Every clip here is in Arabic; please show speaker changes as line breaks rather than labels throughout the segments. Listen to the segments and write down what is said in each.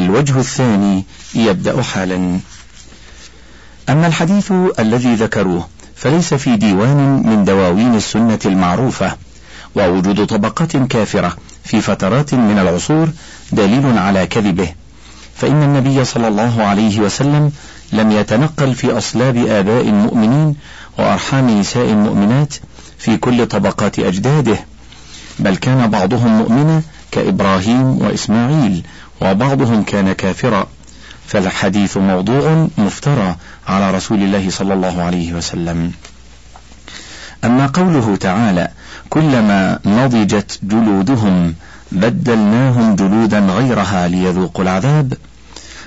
والوجه الثاني يبدأ حالا. أما الحديث الذي ذكروه فليس في ديوان من دواوين السنة المعروفة ووجود طبقات كافرة في فترات من العصور دليل على كذبه. فإن النبي صلى الله عليه وسلم لم يتنقل في أصلاب آباء المؤمنين وأرحام نساء المؤمنات في كل طبقات أجداده بل كان بعضهم مؤمنا كإبراهيم وإسماعيل وبعضهم كان كافرا فالحديث موضوع مفترى على رسول الله صلى الله عليه وسلم. أما قوله تعالى كلما نضجت جلودهم بدلناهم جلودا غيرها ليذوقوا العذاب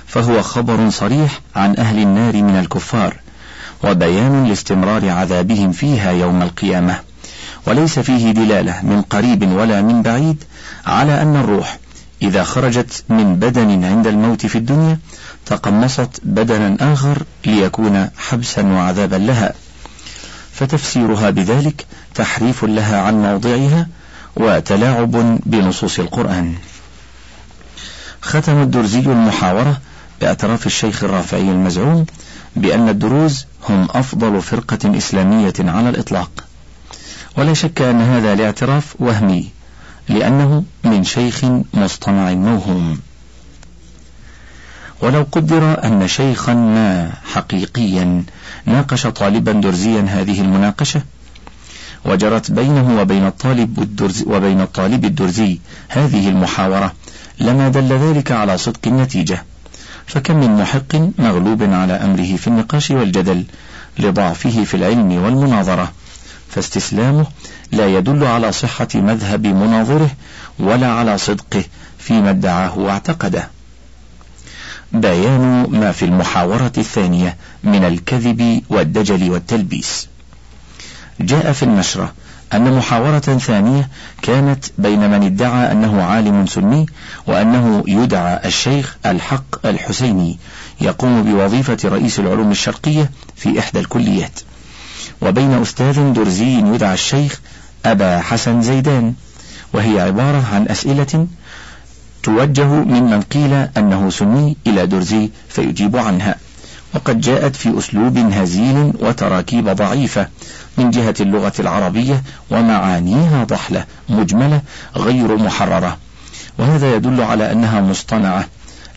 فهو خبر صريح عن أهل النار من الكفار وبيان لاستمرار عذابهم فيها يوم القيامة. وليس فيه دلالة من قريب ولا من بعيد على أن الروح إذا خرجت من بدن عند الموت في الدنيا تقمصت بدنا آخر ليكون حبسا وعذابا لها. فتفسيرها بذلك تحريف لها عن موضعها وتلاعب بنصوص القرآن. ختم الدرزي المحاورة باعتراف الشيخ الرافعي المزعوم بأن الدروز هم أفضل فرقة إسلامية على الإطلاق. ولا شك أن هذا الاعتراف وهمي. لأنه من شيخ مصطنع موهوم ولو قدر أن شيخا ما حقيقيا ناقش طالبا درزيا هذه المناقشة وجرت بينه وبين الطالب الدرزي وبين الطالب الدرزي هذه المحاورة لما دل ذلك على صدق النتيجة. فكم من محق مغلوب على أمره في النقاش والجدل لضعفه في العلم والمناظرة. فاستسلامه لا يدل على صحة مذهب مناظره ولا على صدقه فيما ادعاه واعتقده. بيان ما في المحاورة الثانية من الكذب والدجل والتلبيس. جاء في النشرة أن محاورة ثانية كانت بين من ادعى أنه عالم سني وأنه يدعى الشيخ الحق الحسيني يقوم بوظيفة رئيس العلوم الشرقية في إحدى الكليات. وبين أستاذ درزي يدعى الشيخ أبا حسن زيدان وهي عبارة عن أسئلة توجه ممن قيل أنه سني إلى درزي فيجيب عنها وقد جاءت في أسلوب هزيل وتراكيب ضعيفة من جهة اللغة العربية ومعانيها ضحلة مجملة غير محررة وهذا يدل على أنها مصطنعة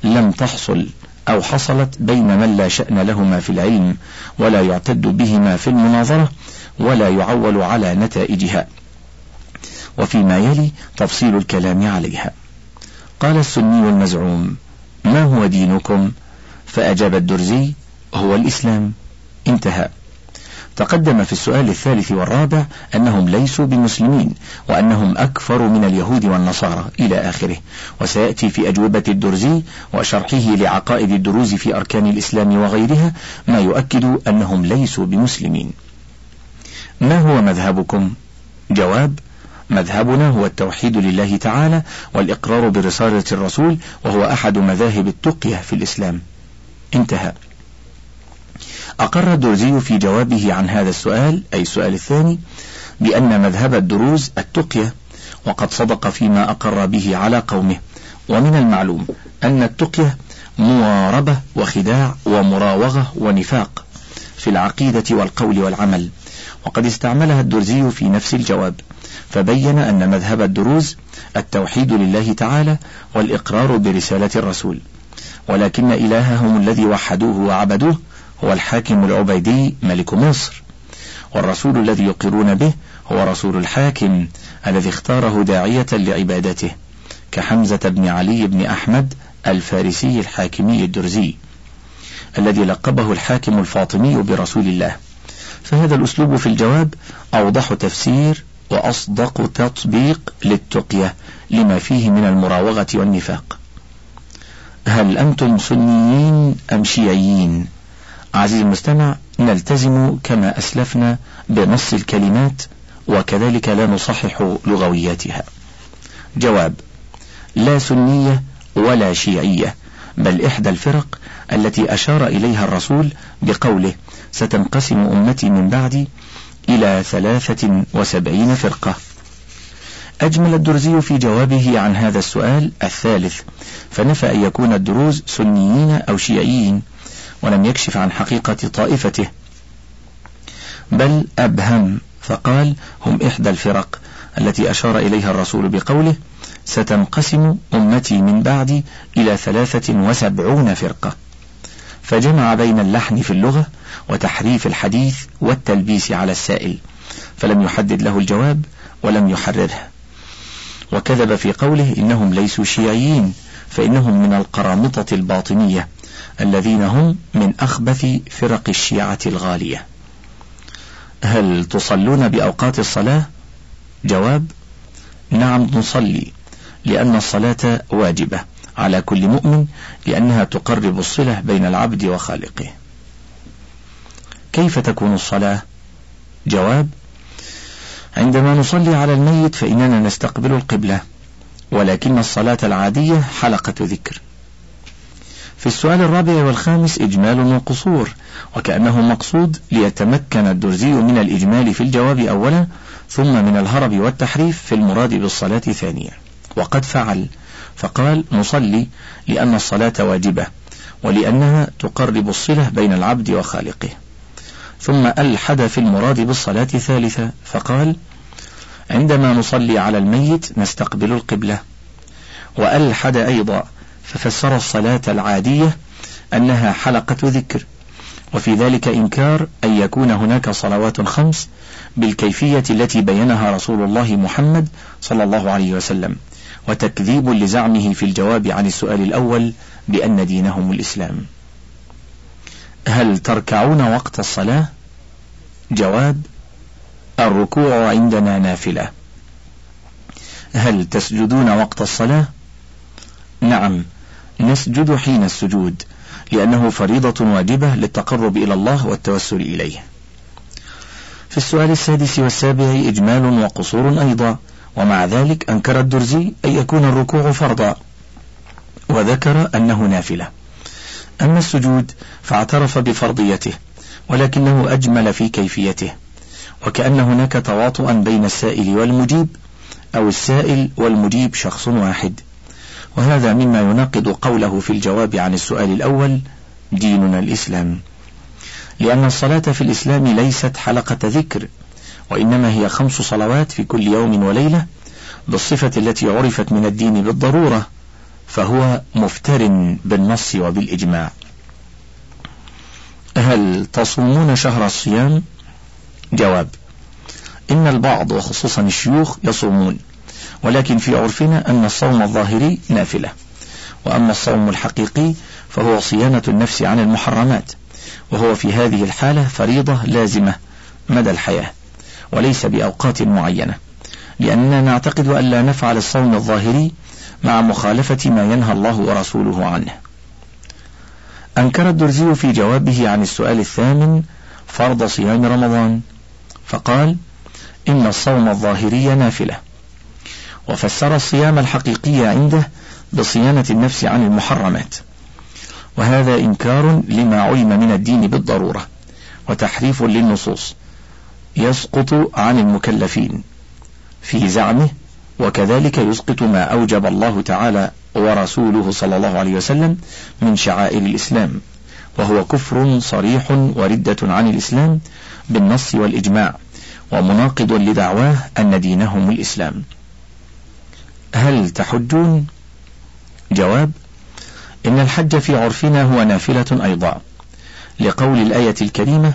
لم تحصل. أو حصلت بين من لا شأن لهما في العلم ولا يعتد بهما في المناظرة ولا يعول على نتائجها. وفيما يلي تفصيل الكلام عليها. قال السني المزعوم ما هو دينكم؟ فأجاب الدرزي هو الإسلام. انتهى. تقدم في السؤال الثالث والرابع أنهم ليسوا بمسلمين وأنهم أكفر من اليهود والنصارى إلى آخره. وسيأتي في أجوبة الدرزي وشرحه لعقائد الدروز في أركان الإسلام وغيرها ما يؤكد أنهم ليسوا بمسلمين. ما هو مذهبكم؟ جواب مذهبنا هو التوحيد لله تعالى والإقرار برسالة الرسول وهو أحد مذاهب التقية في الإسلام. انتهى. أقر الدرزي في جوابه عن هذا السؤال أي السؤال الثاني بأن مذهب الدروز التقية وقد صدق فيما أقر به على قومه. ومن المعلوم أن التقية مواربة وخداع ومراوغة ونفاق في العقيدة والقول والعمل. وقد استعملها الدرزي في نفس الجواب فبين أن مذهب الدروز التوحيد لله تعالى والإقرار برسالة الرسول. ولكن إلههم الذي وحدوه وعبدوه هو الحاكم العبيدي ملك مصر. والرسول الذي يقرون به هو رسول الحاكم الذي اختاره داعية لعبادته كحمزة بن علي بن أحمد الفارسي الحاكمي الدرزي الذي لقبه الحاكم الفاطمي برسول الله. فهذا الأسلوب في الجواب أوضح تفسير وأصدق تطبيق للتقية لما فيه من المراوغة والنفاق. هل أنتم سنيين أم شيعيين؟ عزيزي المستمع نلتزم كما أسلفنا بنص الكلمات وكذلك لا نصحح لغوياتها. جواب لا سنية ولا شيعية بل إحدى الفرق التي أشار إليها الرسول بقوله ستنقسم أمتي من بعدي إلى ثلاثة وسبعين فرقة أجمل الدرزي في جوابه عن هذا السؤال الثالث فنفى أن يكون الدروز سنيين أو شيعيين ولم يكشف عن حقيقة طائفته بل أبهم فقال هم إحدى الفرق التي أشار إليها الرسول بقوله ستنقسم أمتي من بعدي إلى ثلاثة وسبعون فرقة. فجمع بين اللحن في اللغة وتحريف الحديث والتلبيس على السائل فلم يحدد له الجواب ولم يحرره. وكذب في قوله إنهم ليسوا شيعيين فإنهم من القرامطة الباطنية. الذين هم من أخبث فرق الشيعة الغالية هل تصلون بأوقات الصلاة؟ جواب نعم نصلي لأن الصلاة واجبة على كل مؤمن لأنها تقرب الصلة بين العبد وخالقه. كيف تكون الصلاة؟ جواب: عندما نصلي على الميت فإننا نستقبل القبلة، ولكن الصلاة العادية حلقة ذكر. في السؤال الرابع والخامس إجمال وقصور، وكأنه مقصود ليتمكن الدرزي من الإجمال في الجواب أولا، ثم من الهرب والتحريف في المراد بالصلاة ثانيا. وقد فعل فقال نصلي لأن الصلاة واجبة ولأنها تقرب الصلة بين العبد وخالقه ثم ألحد في المراد بالصلاة ثالثة فقال عندما نصلي على الميت نستقبل القبلة وألحد أيضا ففسر الصلاة العادية أنها حلقة ذكر وفي ذلك إنكار أن يكون هناك صلوات خمس بالكيفية التي بينها رسول الله محمد صلى الله عليه وسلم وتكذيب لزعمه في الجواب عن السؤال الأول بأن دينهم الإسلام هل تركعون وقت الصلاة؟ جواب الركوع عندنا نافلة هل تسجدون وقت الصلاة؟ نعم نسجد حين السجود لأنه فريضة واجبة للتقرب إلى الله والتوسل إليه. في السؤال السادس والسابع إجمال وقصور أيضا، ومع ذلك أنكر الدرزي أن يكون الركوع فرضا، وذكر أنه نافلة. أما السجود فاعترف بفرضيته، ولكنه أجمل في كيفيته، وكأن هناك تواطؤا بين السائل والمجيب، أو السائل والمجيب شخص واحد. وهذا مما يناقض قوله في الجواب عن السؤال الأول ديننا الإسلام. لأن الصلاة في الإسلام ليست حلقة ذكر وإنما هي خمس صلوات في كل يوم وليلة بالصفة التي عرفت من الدين بالضرورة فهو مفتر بالنص وبالإجماع. هل تصومون شهر الصيام؟ جواب إن البعض وخصوصا الشيوخ يصومون. ولكن في عرفنا أن الصوم الظاهري نافلة. وأما الصوم الحقيقي فهو صيانة النفس عن المحرمات وهو في هذه الحالة فريضة لازمة مدى الحياة وليس بأوقات معينة لأننا نعتقد أن لا نفعل الصوم الظاهري مع مخالفة ما ينهى الله ورسوله عنه. أنكر الدرزي في جوابه عن السؤال الثامن فرض صيام رمضان فقال إن الصوم الظاهري نافلة. وفسر الصيام الحقيقي عنده بصيانة النفس عن المحرمات. وهذا إنكار لما علم من الدين بالضرورة وتحريف للنصوص يسقط عن المكلفين في زعمه وكذلك يسقط ما أوجب الله تعالى ورسوله صلى الله عليه وسلم من شعائر الإسلام. وهو كفر صريح وردة عن الإسلام بالنص والإجماع ومناقض لدعواه أن دينهم الإسلام. هل تحجون؟ جواب إن الحج في عرفنا هو نافلة أيضا لقول الآية الكريمة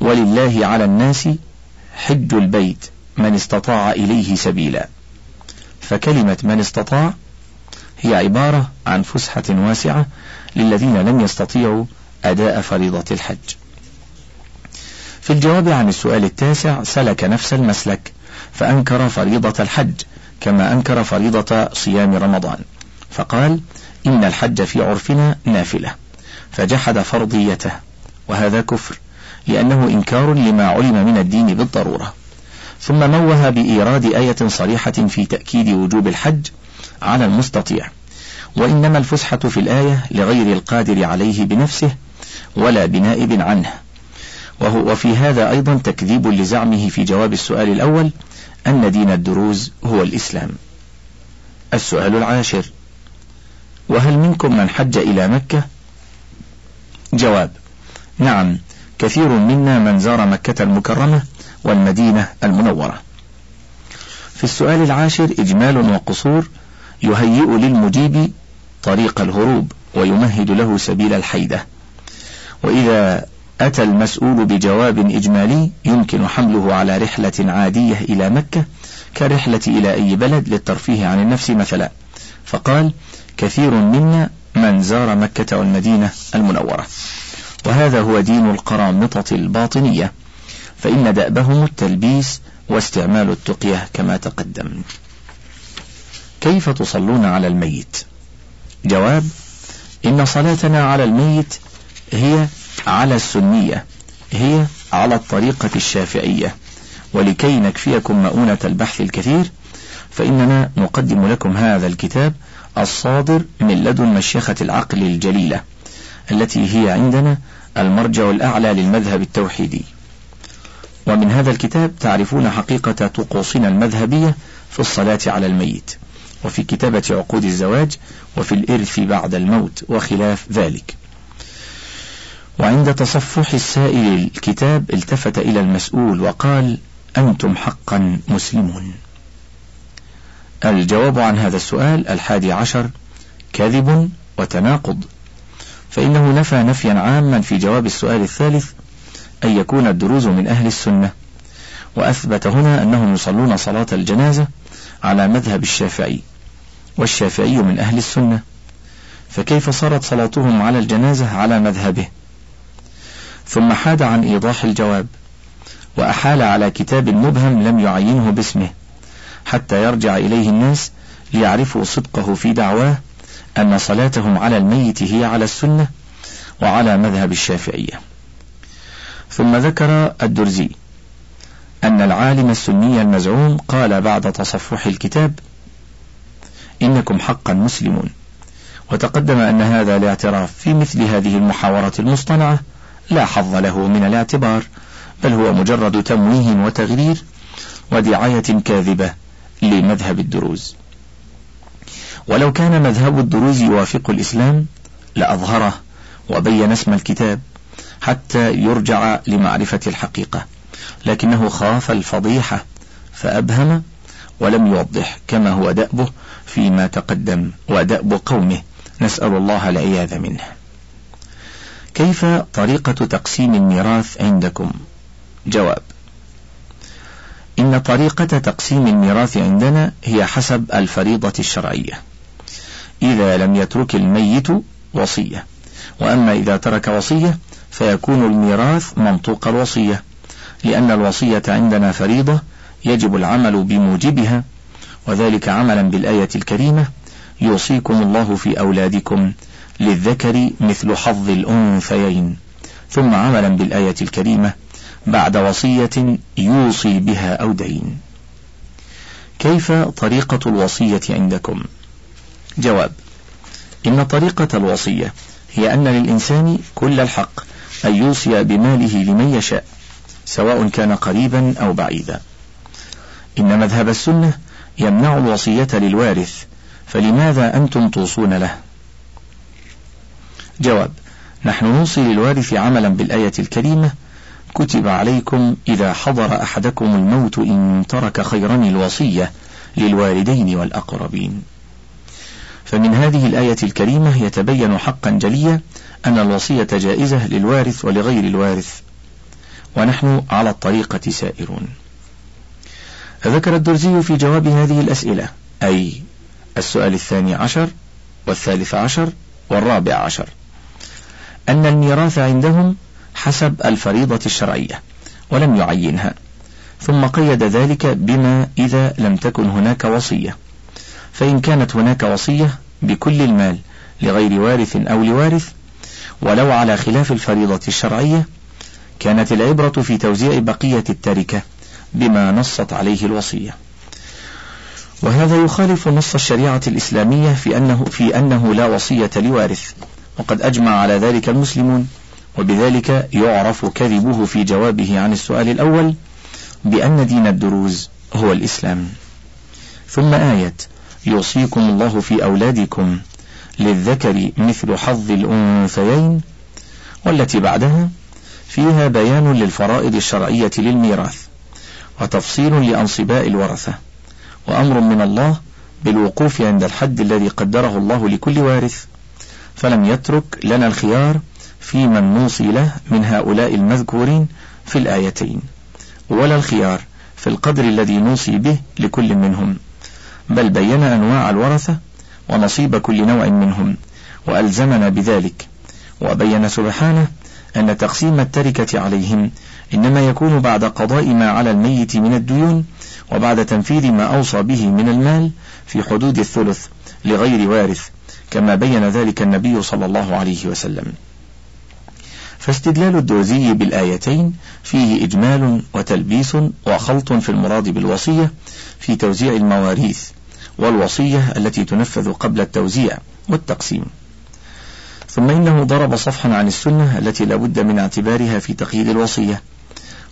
ولله على الناس حج البيت من استطاع إليه سبيلا. فكلمة من استطاع هي عبارة عن فسحة واسعة للذين لم يستطيعوا أداء فريضة الحج. في الجواب عن السؤال التاسع سلك نفس المسلك فأنكر فريضة الحج. كما أنكر فريضة صيام رمضان. فقال إن الحج في عرفنا نافلة. فجحد فرضيته. وهذا كفر لأنه إنكار لما علم من الدين بالضرورة. ثم موه بإيراد آية صريحة في تأكيد وجوب الحج على المستطيع. وإنما الفسحة في الآية لغير القادر عليه بنفسه ولا بنائب عنه. وهو وفي هذا أيضا تكذيب لزعمه في جواب السؤال الأول أن دين الدروز هو الإسلام. السؤال العاشر. وهل منكم من حج إلى مكة؟ جواب نعم كثير منا من زار مكة المكرمة والمدينة المنورة. في السؤال العاشر إجمال وقصور يهيئ للمجيب طريق الهروب ويمهد له سبيل الحيدة. وإذا أتى المسؤول بجواب إجمالي يمكن حمله على رحلة عادية إلى مكة كرحلة إلى أي بلد للترفيه عن النفس مثلا. فقال كثير منا من زار مكة والمدينة المنورة. وهذا هو دين القرامطة الباطنية. فإن دأبهم التلبيس واستعمال التقية كما تقدم. كيف تصلون على الميت؟ جواب إن صلاتنا على الميت هي على السنية هي على الطريقة الشافعية. ولكي نكفيكم مؤونة البحث الكثير فإننا نقدم لكم هذا الكتاب الصادر من لدن مشيخة العقل الجليلة التي هي عندنا المرجع الأعلى للمذهب التوحيدي. ومن هذا الكتاب تعرفون حقيقة طقوسنا المذهبية في الصلاة على الميت وفي كتابة عقود الزواج وفي الإرث بعد الموت وخلاف ذلك. وعند تصفح السائل الكتاب التفت إلى المسؤول وقال أنتم حقا مسلمون. الجواب عن هذا السؤال الحادي عشر كذب وتناقض. فإنه نفى نفيا عاما في جواب السؤال الثالث أن يكون الدروز من أهل السنة. وأثبت هنا أنهم يصلون صلاة الجنازة على مذهب الشافعي والشافعي من أهل السنة. فكيف صارت صلاتهم على الجنازة على مذهبه؟ ثم حاد عن إيضاح الجواب وأحال على كتاب مبهم لم يعينه باسمه حتى يرجع إليه الناس ليعرفوا صدقه في دعواه أن صلاتهم على الميت هي على السنة وعلى مذهب الشافعية. ثم ذكر الدرزي أن العالم السني المزعوم قال بعد تصفح الكتاب إنكم حقا مسلمون. وتقدم أن هذا الاعتراف في مثل هذه المحاورة المصطنعة لا حظ له من الاعتبار بل هو مجرد تمويه وتغرير ودعاية كاذبة لمذهب الدروز. ولو كان مذهب الدروز يوافق الإسلام لأظهره وبين اسم الكتاب حتى يرجع لمعرفة الحقيقة لكنه خاف الفضيحة فأبهم ولم يوضح كما هو دأبه فيما تقدم ودأب قومه. نسأل الله العياذ منه. كيف طريقة تقسيم الميراث عندكم؟ جواب إن طريقة تقسيم الميراث عندنا هي حسب الفريضة الشرعية. إذا لم يترك الميت وصية وأما إذا ترك وصية فيكون الميراث منطوق الوصية لأن الوصية عندنا فريضة يجب العمل بموجبها وذلك عملا بالآية الكريمة يوصيكم الله في أولادكم للذكر مثل حظ الأنثيين. ثم عملا بالآية الكريمة بعد وصية يوصي بها أو دين. كيف طريقة الوصية عندكم؟ جواب إن طريقة الوصية هي أن للإنسان كل الحق أن يوصي بماله لمن يشاء سواء كان قريبا أو بعيدا. إن مذهب السنة يمنع الوصية للوارث فلماذا أنتم توصون له؟ جواب. نحن نوصي للوارث عملا بالآية الكريمة كتب عليكم إذا حضر أحدكم الموت إن ترك خيرا الوصية للوالدين والأقربين. فمن هذه الآية الكريمة يتبين حقا جليا أن الوصية جائزة للوارث ولغير الوارث ونحن على الطريقة سائرون. ذكر الدرزي في جواب هذه الأسئلة أي السؤال الثاني عشر والثالث عشر والرابع عشر. أن الميراث عندهم حسب الفريضة الشرعية ولم يعينها. ثم قيد ذلك بما إذا لم تكن هناك وصية. فإن كانت هناك وصية بكل المال لغير وارث أو لوارث ولو على خلاف الفريضة الشرعية كانت العبرة في توزيع بقية التركة بما نصت عليه الوصية. وهذا يخالف نص الشريعة الإسلامية في أنه, في أنه لا وصية لوارث. وقد أجمع على ذلك المسلمون وبذلك يعرف كذبه في جوابه عن السؤال الأول بأن دين الدروز هو الإسلام. ثم آية يوصيكم الله في أولادكم للذكر مثل حظ الأنثيين والتي بعدها فيها بيان للفرائض الشرعية للميراث وتفصيل لأنصباء الورثة وأمر من الله بالوقوف عند الحد الذي قدره الله لكل وارث فلم يترك لنا الخيار في من نوصي له من هؤلاء المذكورين في الآيتين. ولا الخيار في القدر الذي نوصي به لكل منهم بل بين أنواع الورثة ونصيب كل نوع منهم وألزمنا بذلك. وبين سبحانه أن تقسيم التركة عليهم إنما يكون بعد قضاء ما على الميت من الديون وبعد تنفيذ ما أوصى به من المال في حدود الثلث لغير وارث. كما بين ذلك النبي صلى الله عليه وسلم. فاستدلال الدوزي بالآيتين فيه إجمال وتلبيس وخلط في المراد بالوصية في توزيع المواريث والوصية التي تنفذ قبل التوزيع والتقسيم. ثم إنه ضرب صفحا عن السنة التي لا بد من اعتبارها في تقييد الوصية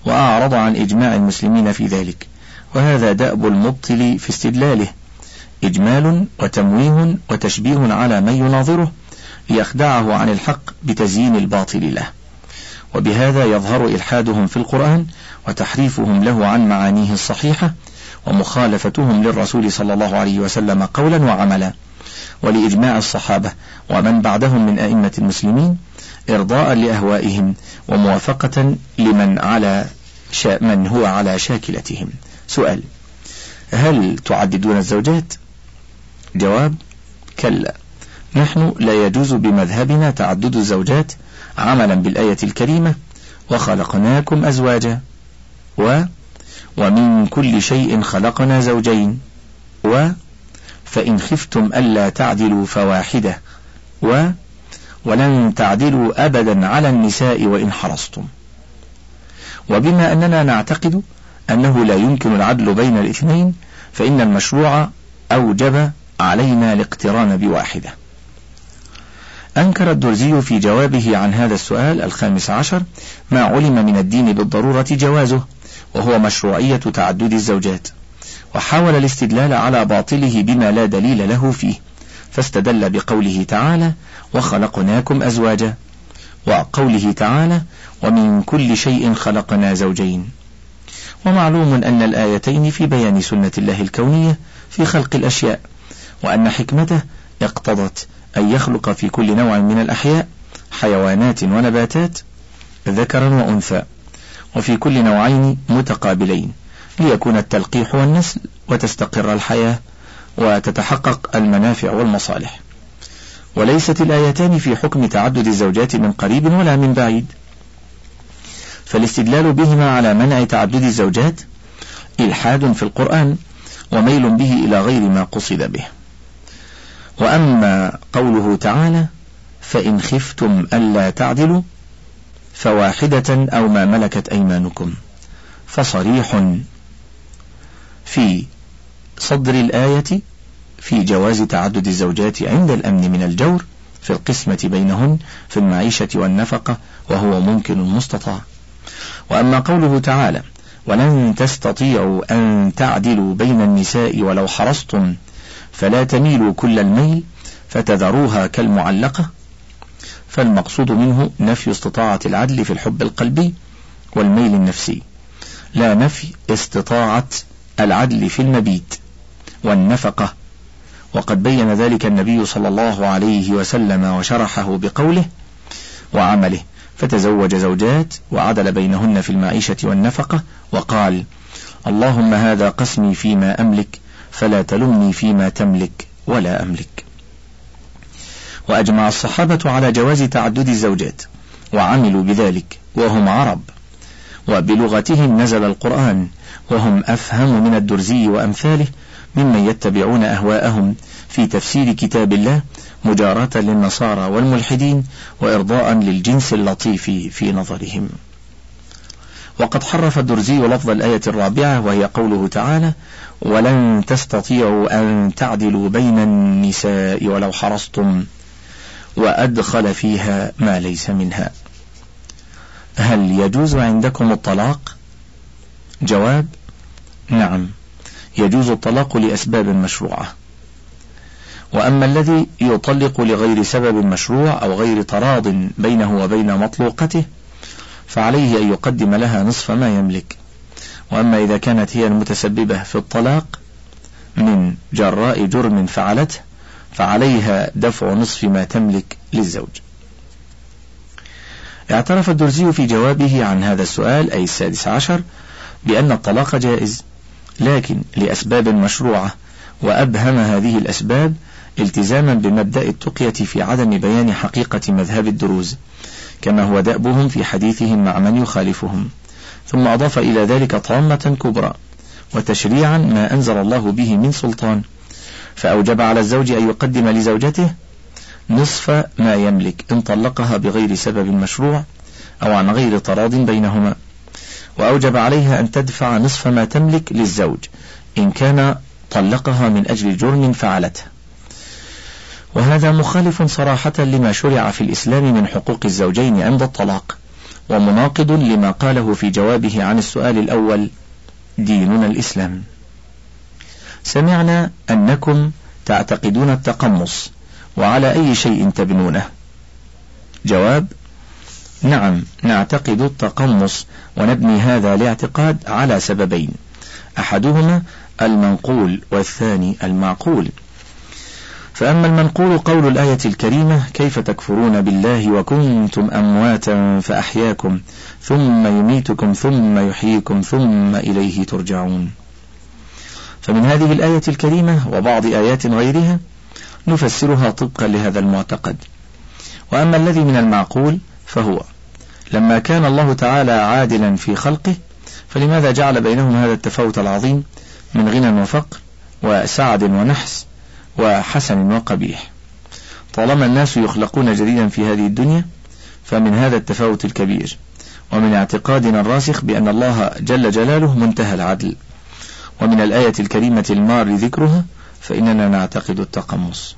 وأعرض عن إجماع المسلمين في ذلك وهذا دأب المبطل في استدلاله إجمال وتمويه وتشبيه على من يناظره ليخدعه عن الحق بتزيين الباطل له. وبهذا يظهر إلحادهم في القرآن وتحريفهم له عن معانيه الصحيحة ومخالفتهم للرسول صلى الله عليه وسلم قولا وعملا. ولإجماع الصحابة ومن بعدهم من أئمة المسلمين إرضاء لأهوائهم وموافقة لمن على شا من هو على شاكلتهم. سؤال هل تعددون الزوجات؟ جواب كلا. نحن لا يجوز بمذهبنا تعدد الزوجات عملا بالآية الكريمة وخلقناكم أزواجا. و ومن كل شيء خلقنا زوجين. و فإن خفتم ألا تعدلوا فواحدة. و ولن تعدلوا أبدا على النساء وإن حرصتم. وبما أننا نعتقد أنه لا يمكن العدل بين الاثنين فإن المشروع أوجب علينا الاقتران بواحدة. أنكر الدرزي في جوابه عن هذا السؤال الخامس عشر ما علم من الدين بالضرورة جوازه وهو مشروعية تعدد الزوجات وحاول الاستدلال على باطله بما لا دليل له فيه فاستدل بقوله تعالى وخلقناكم أزواجا وقوله تعالى ومن كل شيء خلقنا زوجين ومعلوم أن الآيتين في بيان سنة الله الكونية في خلق الأشياء وأن حكمته اقتضت أن يخلق في كل نوع من الأحياء حيوانات ونباتات ذكرا وأنثى وفي كل نوعين متقابلين ليكون التلقيح والنسل وتستقر الحياة وتتحقق المنافع والمصالح. وليست الآيتان في حكم تعدد الزوجات من قريب ولا من بعيد. فالاستدلال بهما على منع تعدد الزوجات إلحاد في القرآن وميل به إلى غير ما قصد به. وأما قوله تعالى فإن خفتم ألا تعدلوا فواحدة أو ما ملكت أيمانكم فصريح في صدر الآية في جواز تعدد الزوجات عند الأمن من الجور في القسمة بينهن في المعيشة والنفقة وهو ممكن مستطاع. وأما قوله تعالى ولن تستطيعوا أن تعدلوا بين النساء ولو حرصتم فلا تميلوا كل الميل فتذروها كالمعلقة فالمقصود منه نفي استطاعة العدل في الحب القلبي والميل النفسي لا نفي استطاعة العدل في المبيت والنفقة. وقد بين ذلك النبي صلى الله عليه وسلم وشرحه بقوله وعمله فتزوج زوجات وعدل بينهن في المعيشة والنفقة وقال اللهم هذا قسمي فيما أملك فلا تلمني فيما تملك ولا أملك. وأجمع الصحابة على جواز تعدد الزوجات وعملوا بذلك وهم عرب. وبلغتهم نزل القرآن وهم أفهم من الدرزي وأمثاله ممن يتبعون أهواءهم في تفسير كتاب الله مجاراة للنصارى والملحدين وإرضاء للجنس اللطيف في نظرهم. وقد حرف الدرزي لفظ الآية الرابعة وهي قوله تعالى ولن تستطيعوا أن تعدلوا بين النساء ولو حرصتم وأدخل فيها ما ليس منها هل يجوز عندكم الطلاق؟ جواب نعم يجوز الطلاق لأسباب مشروعة. وأما الذي يطلق لغير سبب مشروع أو غير تراض بينه وبين مطلوقته فعليه أن يقدم لها نصف ما يملك. وأما إذا كانت هي المتسببة في الطلاق من جراء جرم فعلته فعليها دفع نصف ما تملك للزوج. اعترف الدرزي في جوابه عن هذا السؤال أي السادس عشر بأن الطلاق جائز لكن لأسباب مشروعة وأبهم هذه الأسباب التزاما بمبدأ التقية في عدم بيان حقيقة مذهب الدروز. كما هو دأبهم في حديثهم مع من يخالفهم. ثم أضاف إلى ذلك طامة كبرى وتشريعا ما أنزل الله به من سلطان. فأوجب على الزوج أن يقدم لزوجته نصف ما يملك إن طلقها بغير سبب مشروع أو عن غير تراض بينهما. وأوجب عليها أن تدفع نصف ما تملك للزوج إن كان طلقها من أجل جرم فعلته. وهذا مخالف صراحة لما شرع في الإسلام من حقوق الزوجين عند الطلاق ومناقض لما قاله في جوابه عن السؤال الأول ديننا الإسلام. سمعنا أنكم تعتقدون التقمص وعلى أي شيء تبنونه؟ جواب نعم نعتقد التقمص ونبني هذا الاعتقاد على سببين أحدهما المنقول والثاني المعقول. فأما المنقول قول الآية الكريمة كيف تكفرون بالله وكنتم أمواتا فأحياكم ثم يميتكم ثم يحييكم ثم إليه ترجعون. فمن هذه الآية الكريمة وبعض آيات غيرها نفسرها طبقا لهذا المعتقد. وأما الذي من المعقول فهو لما كان الله تعالى عادلا في خلقه فلماذا جعل بينهم هذا التفاوت العظيم من غنى وفقر وسعد ونحس؟ وحسن وقبيح. طالما الناس يخلقون جديدا في هذه الدنيا فمن هذا التفاوت الكبير. ومن اعتقادنا الراسخ بأن الله جل جلاله منتهى العدل. ومن الآية الكريمة المار ذكرها فإننا نعتقد التقمص.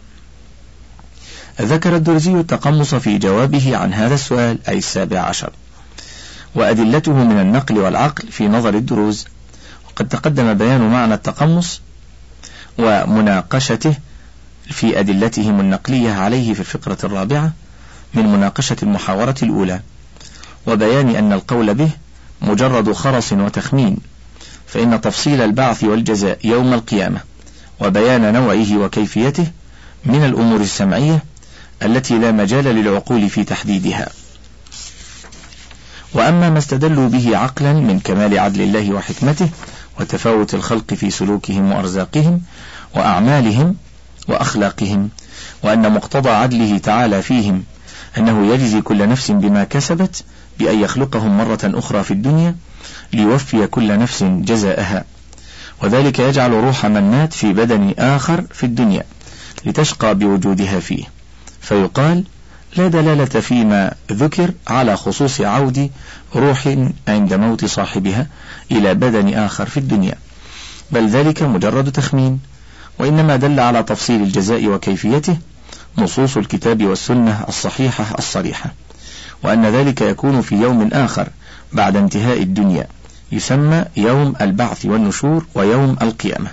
ذكر الدرزي التقمص في جوابه عن هذا السؤال أي السابع عشر. وأدلته من النقل والعقل في نظر الدروز. وقد تقدم بيان معنى التقمص ومناقشته في أدلتهم النقلية عليه في الفقرة الرابعة من مناقشة المحاورة الأولى وبيان أن القول به مجرد خرص وتخمين فإن تفصيل البعث والجزاء يوم القيامة وبيان نوعه وكيفيته من الأمور السمعية التي لا مجال للعقول في تحديدها. وأما ما استدلوا به عقلا من كمال عدل الله وحكمته وتفاوت الخلق في سلوكهم وأرزاقهم وأعمالهم وأخلاقهم وأن مقتضى عدله تعالى فيهم أنه يجزي كل نفس بما كسبت بأن يخلقهم مرة أخرى في الدنيا ليوفي كل نفس جزاءها. وذلك يجعل روح من مات في بدن آخر في الدنيا لتشقى بوجودها فيه. فيقال لا دلالة فيما ذكر على خصوص عود روح عند موت صاحبها إلى بدن آخر في الدنيا بل ذلك مجرد تخمين. وإنما دل على تفصيل الجزاء وكيفيته نصوص الكتاب والسنة الصحيحة الصريحة وأن ذلك يكون في يوم آخر بعد انتهاء الدنيا يسمى يوم البعث والنشور ويوم القيامة.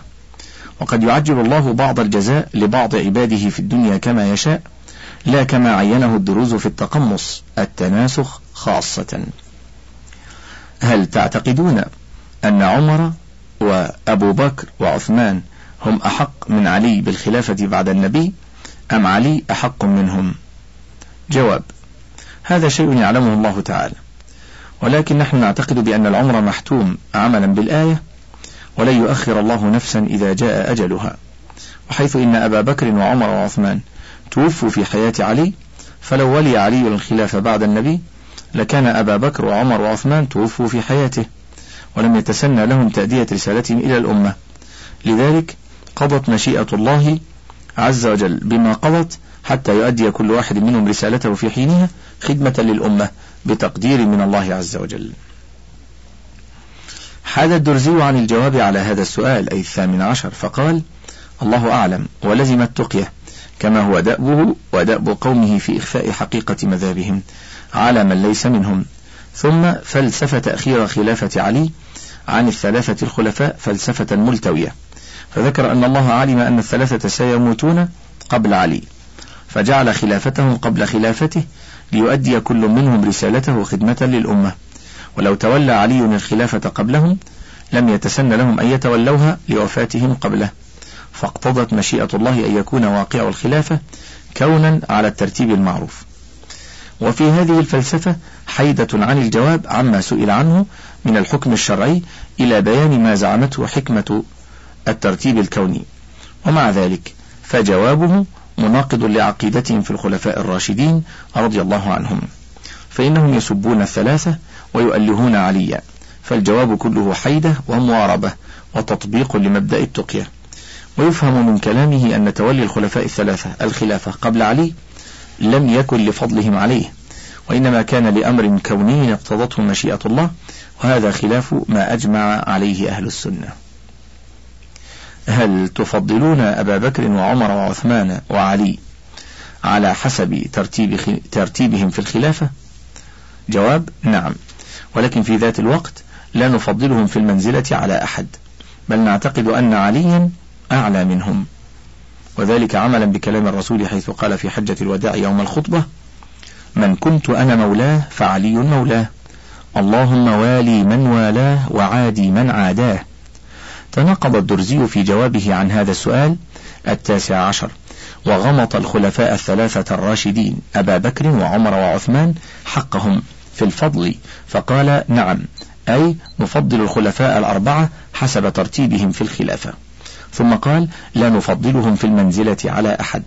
وقد يعجل الله بعض الجزاء لبعض عباده في الدنيا كما يشاء لا كما عينه الدروز في التقمص التناسخ خاصة. هل تعتقدون أن عمر وأبو بكر وعثمان هم أحق من علي بالخلافة بعد النبي أم علي أحق منهم؟ جواب هذا شيء يعلمه الله تعالى. ولكن نحن نعتقد بأن العمر محتوم عملا بالآية ولن يؤخر الله نفسا إذا جاء أجلها. وحيث إن أبا بكر وعمر وعثمان توفوا في حياة علي فلو ولي علي الخلافة بعد النبي لكان أبا بكر وعمر وعثمان توفوا في حياته ولم يتسنى لهم تأدية رسالتهم إلى الأمة. لذلك قضت مشيئة الله عز وجل بما قضت حتى يؤدي كل واحد منهم رسالته في حينها خدمة للأمة بتقدير من الله عز وجل. حاد الدرزي عن الجواب على هذا السؤال أي الثامن عشر فقال: الله أعلم ولزم التقية كما هو دأبه ودأب قومه في إخفاء حقيقة مذابهم على من ليس منهم ثم فلسفة تأخير خلافة علي عن الثلاثة الخلفاء فلسفة ملتوية فذكر أن الله علم أن الثلاثة سيموتون قبل علي فجعل خلافتهم قبل خلافته ليؤدي كل منهم رسالته خدمة للأمة. ولو تولى علي الخلافة قبلهم لم يتسن لهم أن يتولوها لوفاتهم قبله. فاقتضت مشيئة الله أن يكون واقع الخلافة كونا على الترتيب المعروف. وفي هذه الفلسفة حيدة عن الجواب عما سئل عنه من الحكم الشرعي إلى بيان ما زعمته حكمة الترتيب الكوني. ومع ذلك فجوابه مناقض لعقيدتهم في الخلفاء الراشدين رضي الله عنهم. فإنهم يسبون الثلاثة ويؤلهون عليا. فالجواب كله حيدة ومواربة وتطبيق لمبدأ التقية. ويفهم من كلامه أن تولي الخلفاء الثلاثة الخلافة قبل علي لم يكن لفضلهم عليه. وإنما كان لأمر كوني اقتضته مشيئة الله وهذا خلاف ما أجمع عليه أهل السنة. هل تفضلون أبا بكر وعمر وعثمان وعلي على حسب ترتيب ترتيبهم في الخلافة؟ جواب نعم. ولكن في ذات الوقت لا نفضلهم في المنزلة على أحد بل نعتقد أن عليا أعلى منهم. وذلك عملا بكلام الرسول حيث قال في حجة الوداع يوم الخطبة من كنت أنا مولاه فعلي مولاه اللهم والي من والاه وعادي من عاداه. تناقض الدرزي في جوابه عن هذا السؤال التاسع عشر. وغمط الخلفاء الثلاثة الراشدين أبا بكر وعمر وعثمان حقهم في الفضل. فقال نعم أي نفضل الخلفاء الأربعة حسب ترتيبهم في الخلافة. ثم قال لا نفضلهم في المنزلة على أحد.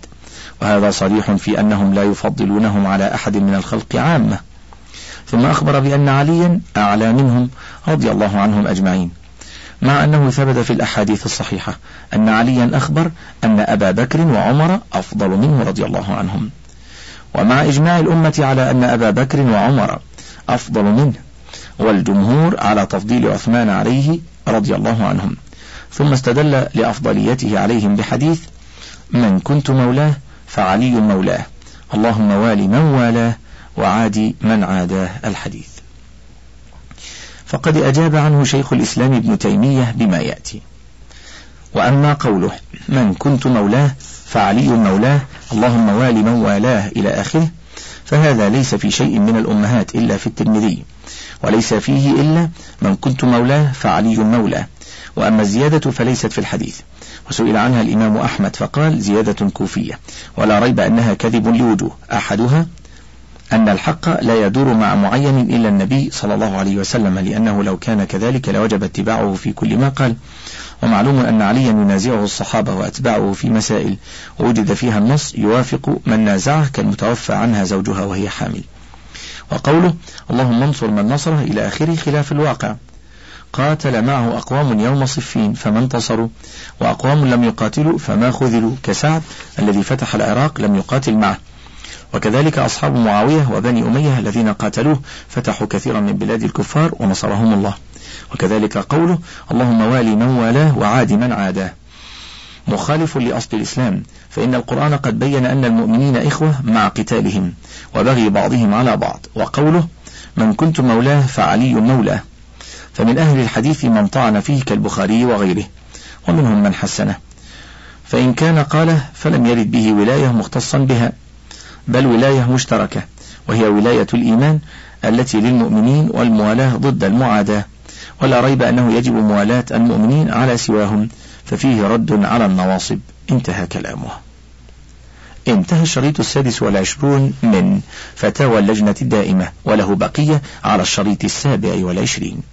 وهذا صريح في أنهم لا يفضلونهم على أحد من الخلق عامة. ثم أخبر بأن عليا أعلى منهم رضي الله عنهم أجمعين. مع أنه ثبت في الأحاديث الصحيحة أن عليا أخبر أن أبا بكر وعمر أفضل منه رضي الله عنهم. ومع إجماع الأمة على أن أبا بكر وعمر أفضل منه والجمهور على تفضيل عثمان عليه رضي الله عنهم. ثم استدل لأفضليته عليهم بحديث من كنت مولاه فعلي مولاه اللهم والي من والاه وعادي من عاداه الحديث. فقد أجاب عنه شيخ الإسلام ابن تيمية بما يأتي. وأما قوله من كنت مولاه فعلي مولاه اللهم والي من والاه إلى آخره فهذا ليس في شيء من الأمهات إلا في الترمذي وليس فيه إلا من كنت مولاه فعلي مولاه. وأما الزيادة فليست في الحديث. وسئل عنها الإمام أحمد فقال زيادة كوفية ولا ريب أنها كذب لوجوه أحدها أن الحق لا يدور مع معين إلا النبي صلى الله عليه وسلم لأنه لو كان كذلك لوجب اتباعه في كل ما قال. ومعلوم أن عليا ينازعه الصحابة وأتباعه في مسائل وجد فيها النص يوافق من نازعه كالمتوفى عنها زوجها وهي حامل. وقوله اللهم انصر من نصره إلى آخره خلاف الواقع. قاتل معه أقوام يوم صفين فما انتصروا وأقوام لم يقاتلوا فما خذلوا كسعد الذي فتح العراق لم يقاتل معه. وكذلك أصحاب معاوية وبني أمية الذين قاتلوه فتحوا كثيرا من بلاد الكفار ونصرهم الله. وكذلك قوله اللهم والي من والاه وعاد من عاداه. مخالف لأصل الإسلام فإن القرآن قد بين أن المؤمنين إخوة مع قتالهم وبغي بعضهم على بعض. وقوله من كنت مولاه فعلي مولاه. فمن أهل الحديث من طعن فيه كالبخاري وغيره ومنهم من حسنه. فإن كان قاله فلم يرد به ولاية مختصا بها. بل ولاية مشتركة وهي ولاية الإيمان التي للمؤمنين والموالاة ضد المعاداة. ولا ريب أنه يجب موالاة المؤمنين على سواهم ففيه رد على النواصب. انتهى كلامه. انتهى الشريط السادس والعشرون من فتاوى اللجنة الدائمة وله بقية على الشريط السابع والعشرين.